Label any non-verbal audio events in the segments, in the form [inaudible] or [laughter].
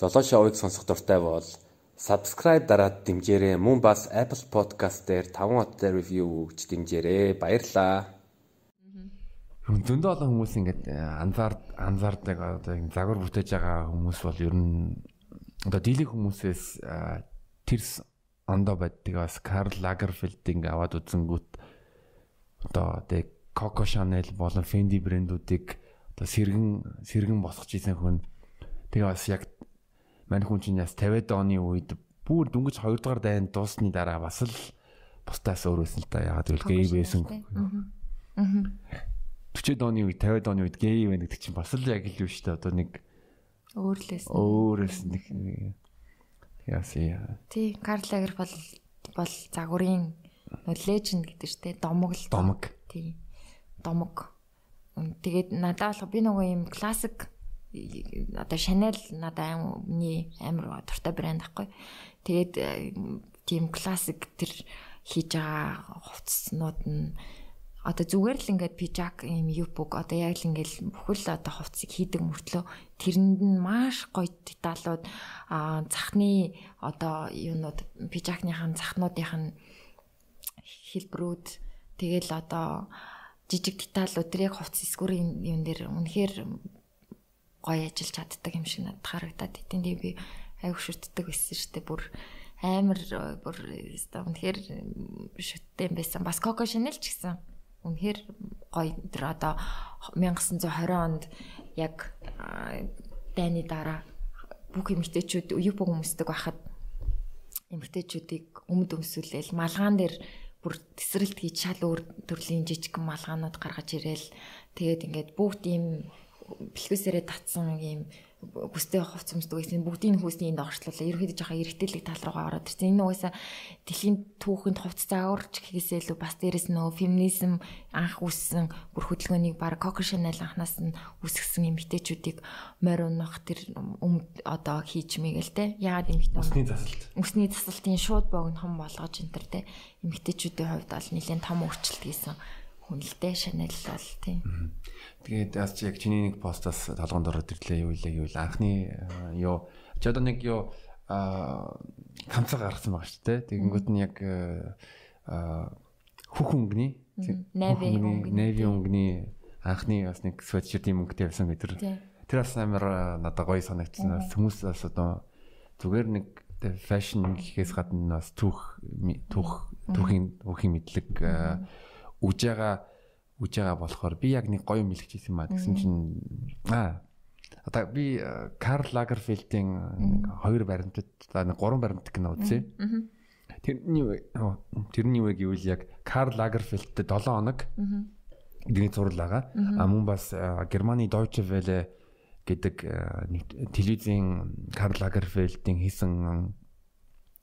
Золоо шоуыг сонсох дуртай бол subscribe дараад дэмжээрэй. Мөн бас Apple Podcast дээр 5 хоттой review өгч дэмжээрэй. Баярлалаа. Зөндөө олон хүмүүс ингээд анзаар анзаардаг одоо загвар бүтээж байгаа хүмүүс бол ер нь одоо дийлэг хүмүүсээс тэрс ондоо байддаг бас Карл Лагерфельдing аваад үзэнгүүт одоо тэг Coco Chanel болон Fendi брэндүүдийг одоо сэргэн сэргэн босгож ийсэн хүн тэгээ бас яг мань хүн чинь яс 50-аад оны үед бүр дөнгөж 2 дугаар дайнд дуусны дараа бас л бусдаас өөрөөсөн л та ягаад гэвэл гей байсан. Аа. 40-ад оны үед 50-ад оны үед гей байна гэдэг чинь бас л яг л шүү дээ одоо нэг өөрлөөс өөрөөс нэг яасан. Тий, Карл Лагер бол бол загварын леженд гэдэг штэ домог л. Домог. Тий. Домог. Тэгээд надад бол би нөгөө юм классик одоо Chanel надад миний амар дуртай брэнд ахгүй. Тэгээд тийм классик тэр хийж байгаа хувцснууд нь одоо зүгээр л ингээд пижак юм юпуг одоо яг л ингээд бүхэл одоо хувцсыг хийдэг мөртлөө тэрэнд нь маш гоё деталууд а захны одоо юунууд пижакныхаа захнуудынх нь хэлбэрүүд тэгэл одоо жижиг деталууд тэр яг хувцс эсгүүрийн юм дээр үнэхээр гоё ажиллаж чаддаг юм шиг надад харагдаад. Тэгээ би аяг шүтдэг байсан шүү дээ. Бүр амар бүр үнэхээр шүттэй юм байсан. Бас Coco Chanel ч гэсэн үнэхээр гоё тэр одоо 1920 онд яг дайны дараа бүх эмэгтэйчүүд юу бүх хүмүүсдэг байхад эмэгтэйчүүдийг өмд өмсүүлээл малгаан дээр бүр тесрэлт хийж шал өөр төрлийн жижиг малгаанууд гаргаж ирээл тэгээд ингээд бүгд ийм бэлгүүсээрээ татсан ийм бүстэй хувц өмсдөг гэсэн бүгдийн хүүсний энд орчлуулаа. Ерөөхдөө жоохон эргэтэлэг тал руугаа ороод ирсэн. Энэ угаасаа дэлхийн түүхэнд хувц зааварч гэхээсээ илүү бас дээрэс нөгөө феминизм анх үүссэн бүр хөдөлгөөнийг баг Coco Chanel анханаас нь үүсгэсэн юм битээчүүдийг морь унах тэр одоо хийж мэгэл те. Яагаад юм битээ? Усны засалт. Усны засалтын шууд богинохон болгож энэ төр те. Эмэгтэйчүүдийн хувьд бол нэлээд том өөрчлөлт хийсэн хүн л дээ Chanel бол тийм. Тэгээд бас яг чиний нэг постаас толгонд ороод ирлээ юу илээ гэвэл анхны юу ч одоо нэг юу хамцаа гаргасан байгаа шүү дээ. Тэгэнгүүт нь яг хөх өнгөний Navy Navy өнгөний анхны бас нэг sweatshirt-ийн мөнгөтэй байсан гэдэг. Тэр бас амар надад гоё санагдсан. Хүмүүс бас одоо зүгээр нэг fashion гэхээс гадна бас түүх түүх түүхийн түүхийн мэдлэг үж байгаа үж байгаа болохоор би яг нэг гоё мэлгэж ирсэн маа гэсэн чинь аа. Одоо би Карл Лагерфельдийн хоёр баримтад нэг гурван баримт кино үзье. Тэрний тэрний үе гэвэл яг Карл Лагерфельдтэй 7 хоног гэдэг зураг байгаа. А мөн бас Германы Deutsche Welle гэдэг телевизийн Карл Лагерфельдийн хийсэн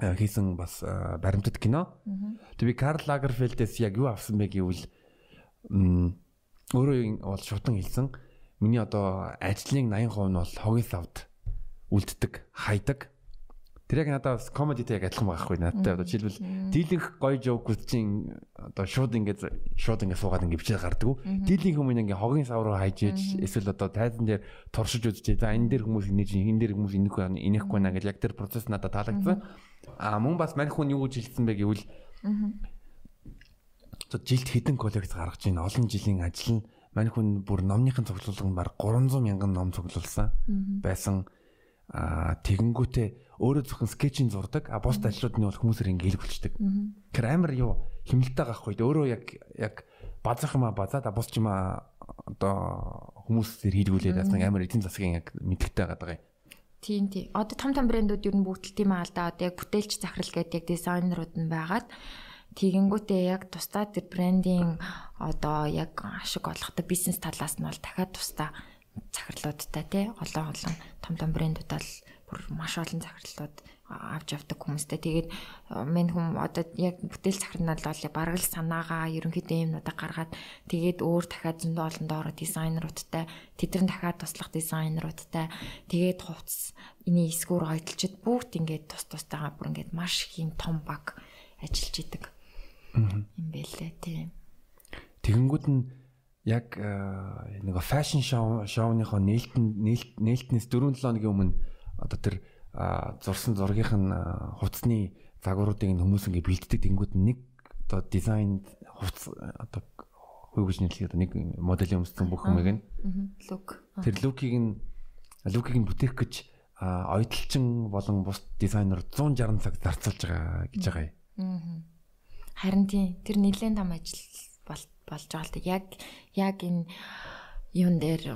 хийсэн бас баримтат кино. Тэг би Карл Лагерфельдээс яг юу авсан бэ гэвэл өөрөө бол шутан хэлсэн. Миний одоо ажлын 80% нь бол хогийн савд үлддэг, хайдаг. Тэр яг надад бас комедитэй яг адилхан байхгүй надтай. Одоо жишээлбэл дийлэнх гоё жоокууд чинь одоо шууд ингээд шууд ингээд суугаад ингээд бичээд гардаг. Дийлэнх хүмүүс ингээд хогийн сав руу хайж ээж эсвэл одоо тайзан дээр туршиж үзчихээ. За энэ дээр хүмүүс инээж энэ дээр хүмүүс инехгүй инехгүй наа гэж яг тэр процесс надад таалагдсан. А мөн бас мань хүн юу гэж хэлсэн бэ гэвэл одоо жилд хэдэн коллекц гаргаж байна. Олон жилийн ажил нь мань хүн бүр номныхын цуглуулганд баг 300 мянган ном цуглуулсан байсан. А тэгэнгүүтээ өөрөө зөвхөн скетчинг зурдаг. А бус ажлууд нь бол хүмүүсээр ингээл хүлчдэг. Тэр амар юу хэмнэлтэй гахгүй. Өөрөө яг яг базах юм а базаад а бус ч юм а одоо хүмүүс зэр хийлгүүлээд нэг амар эдийн засгийн яг мэдгтэй байгаа юм. Тийм тийм. Одоо том том брэндүүд ер нь бүгд тийм аа л да. Одоо яг бүтээлч захирал гэдэг яг дизайнерууд нь байгаад тэгэнгүүтээ яг тусдаа тэр брендийн одоо яг ашиг олохтой бизнес талаас нь бол дахиад тусдаа захирлуудтай тий олон олон том том брэндүүд бол бүр маш олон захирлууд авч явдаг хүмүүстэй. Тэгээд мен хүм одоо яг бүтээл захирнал бол бараг л санаагаа ерөнхийдөө юмнуудаа гаргаад тэгээд өөр дахиад зөндөө олон доороо дизайнеруудтай тэдэр нь дахиад туслах дизайнеруудтай тэгээд хувцс эний эсгүүр ойдолчод бүгд ингээд тус тустайгаа бүр ингээд маш их юм том баг ажиллаж идэг юм байлээ тийм. Тэгэнгүүт нь яг нэг фэшн шоу шоуныхоо нээлтэн нээлтнээс 4-7 өдрийн өмнө одоо тэр зурсан зургийнх нь хувцсны загваруудыг нь хүмүүс ингээ бэлддэг. Тэнгууд нэг одоо дизайн хувц одоо хөөж нийлээд нэг моделийн өмссөн бүх юмыг нь. Лук. Тэр лукийг нь лукийг нь бүтээх гэж ойдолчин болон бус дизайнер 160 цаг зарцуулж байгаа гэж байгаа юм. Харин тийм тэр нэлээд том ажил болж байгаа л та. Яг яг энэ юун дээр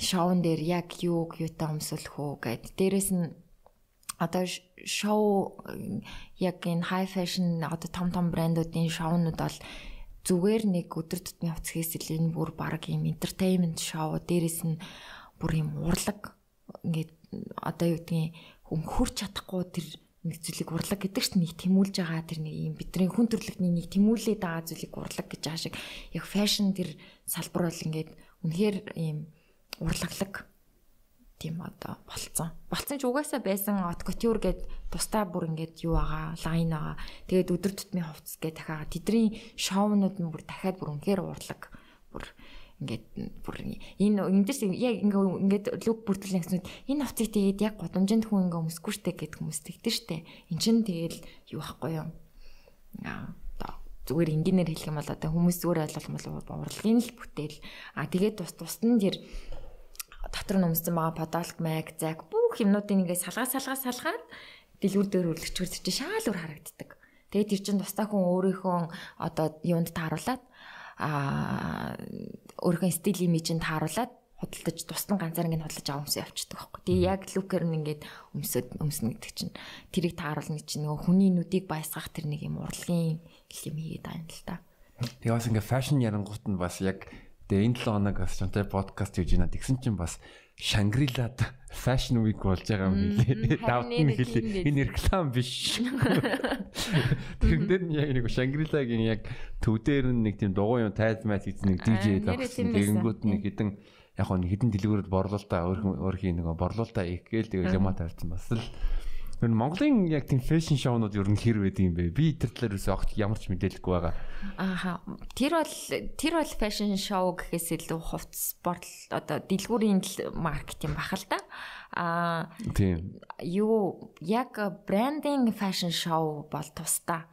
шоун дээр яг юу юутай өмсөлөх үү гэд. Дээрэс нь одоо шоу яг энэ high fashion одоо том том брэндүүдийн шоунууд бол зүгээр нэг өдөр тутмын хувцгээс илүү энэ бүр баг юм entertainment шоу дээрэс нь бүр юм урлаг ингээд одоо юу гэдгийг хүн хурч чадахгүй тэр нэг зүйлийг урлаг гэдэг чинь нэг тэмүүлж байгаа тэр нэг юм бидний хүн төрлөختний нэг тэмүүлээд байгаа зүйлийг урлаг гэж байгаа шиг. Яг фэшн тэр салбар бол ингээд үнэхээр ийм урлаглаг тийм одоо болцсон. Болцсон ч угаасаа байсан от couture гэд тусдаа бүр ингээд юу байгаа, лайн байгаа. Тэгээд өдөр тутмын хувцас гэ дахиад тэдний шоунууд нь бүр дахиад бүр үнэхээр урлаг. Бүр ингээд бүр энэ эндээс яг ингээд лук бүртгэл нэгснүүд энэ хувцыг тэгээд яг годомжинд хүн ингээ өмсөхгүй штэ гэд хүмүүс тэгдэж штэ. Эн чин тэгэл юу байхгүй юу? Аа зүгээр энгийнээр хэлэх юм бол одоо хүмүүс зүгээр ойлгох юм бол урлагийн л бүтээл. А тэгээд тус тусд нь тэр дотор нь өмссөн байгаа подолк мэг зак бүх юмнуудыг ингээ салгаа салгаа салгаад дэлгүүр дээр үрлэгчвэр чинь шаал үр харагддаг. Тэгээд тэр чин тустай хүн өөрийнхөө одоо юунд тааруулаад аа өөрийнхөө стил имижинд тааруулаад худалдаж тусдан ганцаар ингэ худалдаж аваа өмсөж явчихдаг байхгүй. Тэгээ яг лукер нь ингээд өмсөд өмснө гэдэг чинь тэрийг тааруулна чинь нөгөө хүний нүдийг баясгах тэр нэг юм урлагийн юм хийгээд байна л та. Тэгээ бас ингээ фэшн ярангуут нь бас яг Тэгээ энэ 7 хоног бас чамтай подкаст хийж байна. Тэгсэн чинь бас Шангрилад fashion week болж байгаа юм хэлээ. Давт нь хэлээ. Энэ реклам биш. [laughs] Тэр дээр нь яг нэг Шангрилагийн яг төв дээр нэг тийм дугуй юм тайз майз хийсэн нэг DJ давсан. Тэгэнгүүт нэг хідэн яг хоо хідэн дэлгүүрүүд борлуулалтаа өөрхийн нэг борлуулалтаа игээл тэгээ юмаа тавьсан бас л Тэр Монголын яг тийм фэшн шоунууд ер нь хэр байдаг юм бэ? Би тэр талаар өсө огт ямар ч мэдээлэлгүй байгаа. Ааха. Тэр бол тэр бол фэшн шоу гэхээс илүү хувц спорт одоо дэлгүүрийн маркетинг бах л да. Аа тийм. Юу яг брендинг фэшн шоу бол тусдаа.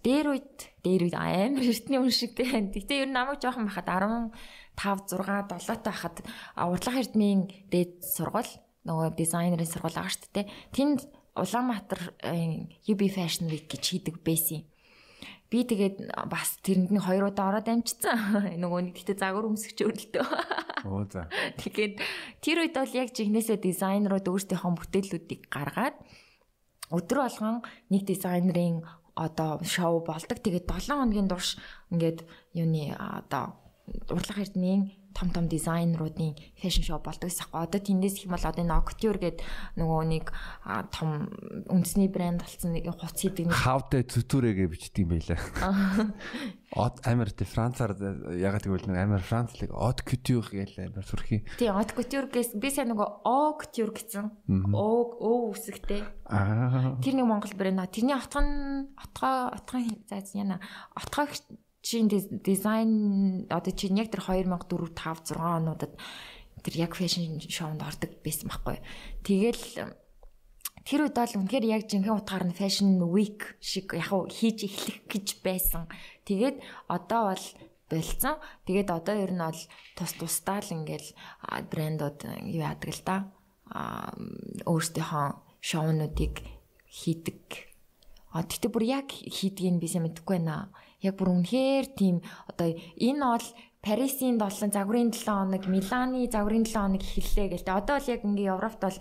Дээр үед дээр үед амар эртний үн шигтэй байна. Гэтэ ер нь намайг жоохон байхад 15 6 7 та байхад урдлах эрдмийн дээд сургууль нөгөө дизайнерын сургууль байгаа шүү дээ. Тэнд Улаанбаатар UB Fashion Week гэж хийдэг байсан. Би тэгээд бас тэрэнд нь хоёр удаа ороод амжицсан. [laughs] Нөгөө нэг тэгтээ загвар өмсгч өрөлтөө. [laughs] Оо за. Тэгээд тэр үед бол яг жигнэсээ дизайнерууд өөрсдийнхөө бүтээлүүдийг гаргаад өдөр болгон нэг дизайнерын одоо шоу болдог. Тэгээд 7 хоногийн турш ингээд юуны одоо урлах эрдмийн том том дизайнеруудын фэшн шоу болдог гэсэн хэрэг. Одоо тэндээс их юм бол одоо энэ Octure гэдэг нөгөө нэг том үндэсний брэнд болсон нэг хуц хийдэг нэг Хавдэ зүтүрэгээ бичдэг юм байлаа. [laughs] Од амар тэ Францаар ягаад гэвэл нэг амар Францлыг Од Couture гээл амар сүрхий. Тий Од Couture гэс би сайн нөгөө О Couture гэсэн. О О үсэгтэй. Тэр нэг Монгол брэнд. Тэрний отгон отгоо отгон зайц яна отгоо чинь дизайн одоо чинь яг тэр 2004 5 6 онуудад тэр яг фэшн шоунд ордог байсан байхгүй. Тэгэл тэр үед бол үнэхээр яг жинхэнэ утгаар нь фэшн week шиг яг хийж эхлэх гэж байсан. Тэгээд одоо бол болцсон. Тэгээд одоо ер нь бол тус тусдаа л ингээл брэндууд юу яадаг л да. Аа өөрсдийнхөө шоунуудыг хийдэг. А тэгтээ бүр яг хийдгийг би сайн мэдэхгүй байна яг бүр үнэхээр тийм одоо энэ бол Парисын 7 загварын 7 хоног, Миланы загварын 7 хоног эхэллээ гээл. Одоо л яг ингээ Европт бол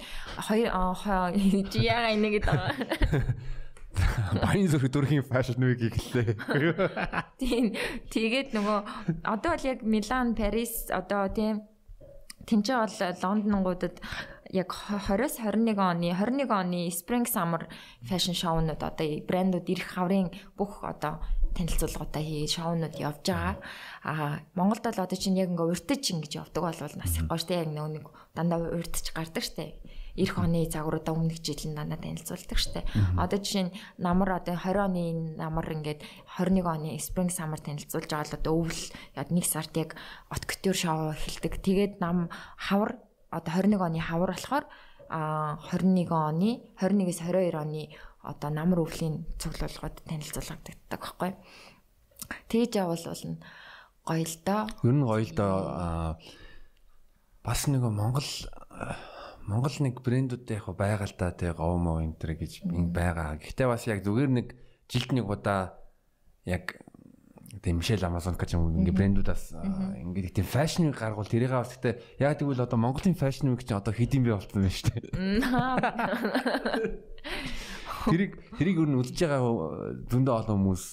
2 [laughs] чи яага гэдэг байгаа. [laughs] Баян зүрх дөрхийн фэшн вик эхэллээ. [laughs] Тийм. Тэгээд нөгөө одоо л яг Милан, Парис одоо тийм тэнцээ бол Лондонгуудад яг 20-с 21 оны 21 оны Spring Summer fashion show-нууд одоо брэндүүд ирэх хаврын бүх одоо танилцуулгуудаа хий шоунууд явж байгаа. Аа Монголд бол одоо чинь яг ингээ уртж ингэж явдаг болвол нас их гоо штэ яг нэг дандаа уртж гардаг штэ. Ирэх оны загваруудаа өмнөх жил нь дандаа танилцуулдаг штэ. Одоо жишээ нь намар одоо 20 оны намар ингээд 21 оны Spring Summer танилцуулж байгаа л одоо өвөл яг нэг сард яг от couture шоу эхэлдэг. Тэгээд нам хавар одоо 21 оны хавар болохоор а 21 оны 21-с 22 оны одоо намар өвлийн цуглуулгад танилцуулгаддаг байхгүй. Тэгж явал бол гоё л доо. Ер нь гоё л доо бас нэг Монгол Монгол нэг брэндүүдтэй яг байгаа л да тэг говмо энэ төр гэж байгаа. Гэхдээ бас яг зүгээр нэг жилд нэг удаа яг тийм Мишель Амазон гэж юм ингээ брэндүүдээс ингээ тийм фэшн гаргуул тэрийг бас гэхдээ яг тэгвэл одоо Монголын фэшн үеч одоо хэдийн бэ болсон байна шүү дээ. Тэрийг тэрийг юу н үлдэж байгаа зөндөө олон хүмүүс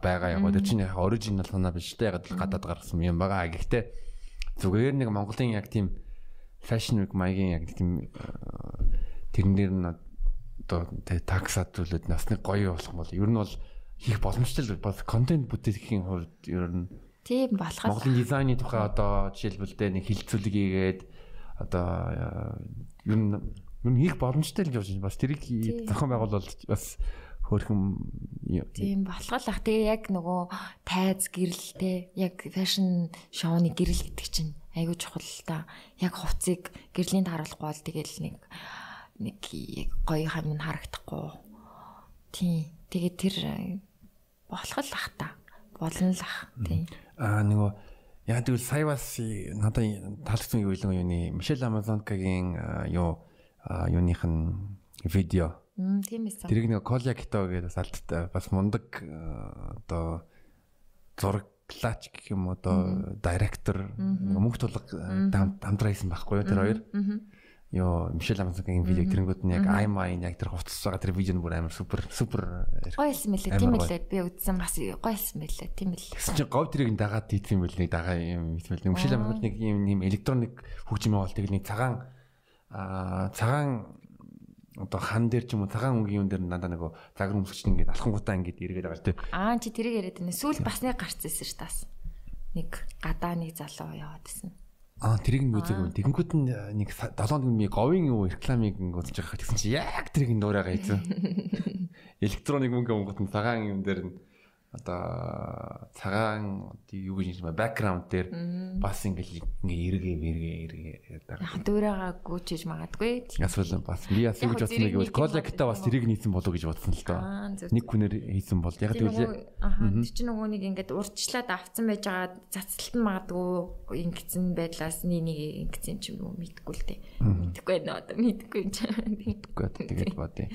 байгаа яг тэр чинь яг оригинал санаа биш дээ яг гадаад гаргасан юм байгаа. Гэхдээ зүгээр нэг Монголын яг тийм фэшн үег маягийн яг тийм тэрэн дээр нь одоо таксад зүйлүүд нас нэг гоё болох бол ер нь бол хийх боломжтой л бас контент бүтээхийн хувьд ер нь тийм болох. Монголын дизайны тухай одоо жишээлбэл дээ нэг хилцүүлэг хийгээд одоо ер нь ер нь хийх боломжтой л явж байна. Бас тэрийг зохион байгуулалт бас хөөрхөн тийм болох л ах. Тэгээ яг нөгөө тайз гэрэлтэй яг фэшн шоуны гэрэл гэдэг чинь айгүй чухал л та. Яг хувцыг гэрлийн харуулахгүй бол тэгэл нэг нэг гоё хам нь харагдахгүй. Тийм. Тэгээд тэр э, болох л ах та. Болно л ах. Тийм. Аа нөгөө яг тэгвэл сая бас надад таалагдсан юу илүү юуны Мишель Амазонкагийн юу юуных нь видео. Мм тийм эсэ. Тэрийг нэг Коля Кито гэдэг бас алдтай бас мундаг одоо зураглаач гэх юм одоо директор мөнгө тулга хамтраа хийсэн байхгүй юу тэр хоёр. Аа ёо Мишель Амазонгийн видео тэрэнгүүд нь яг ай майн яг тэр хувцас байгаа тэр видео нь бүр амар супер супер гоёлсан мэлээ тийм үлээ би үзсэн бас гоёлсан мэлээ тийм л гэсэн чинь говь тэрийг дагаад хийсэн мэл нэг дагаа юм хэлмэл Мишель Амазон нэг юм нэм электроник хөгжим яваал тэгэл нэг цагаан аа цагаан одоо хан дээр ч юм уу цагаан өнгийн юм дээр надаа нөгөө загар өмсгч ингээд алхангуудаа ингээд эргээд байгаа тийм аа чи тэрийг яриад байна. Сүүл бас нэг гарцсан ш тас нэг гадаа нэг залуу яваад байсан Аа тэрийг нь үзег. Тэгэнгүүт нь нэг 7 өдрийн говийн юу рекламыг үзэж байгаа гэсэн чи яг тэрийг нь дуурайгаа хийсэн. [laughs] Электроник мөнгө онгот нь цагаан юм дээр нь одоо цагаан юу гэж юм бэ бэкграунд дээр бас ингээл ингээ эргээ эргээ эргээ яг дуурайгаа гүйчиж магадгүй. Эсвэл бас би бас юу гэж бодсон нэг бол коллекта бас тэрийг нийцэн болов гэж бодсон л доо. Нэг хүнээр хийсэн бол яг тэгвэл аа чинь нөгөө нэг ингээд урдчлаад авцсан байж байгаа цацалт нь магадгүй ингэсэн байдлаас нэг нэг ингэсэн ч юм уу мэдгүй л дээ. Мэдгүй байна одоо мэдгүй юм чинь. Мэдгүй тэгээд бодъё.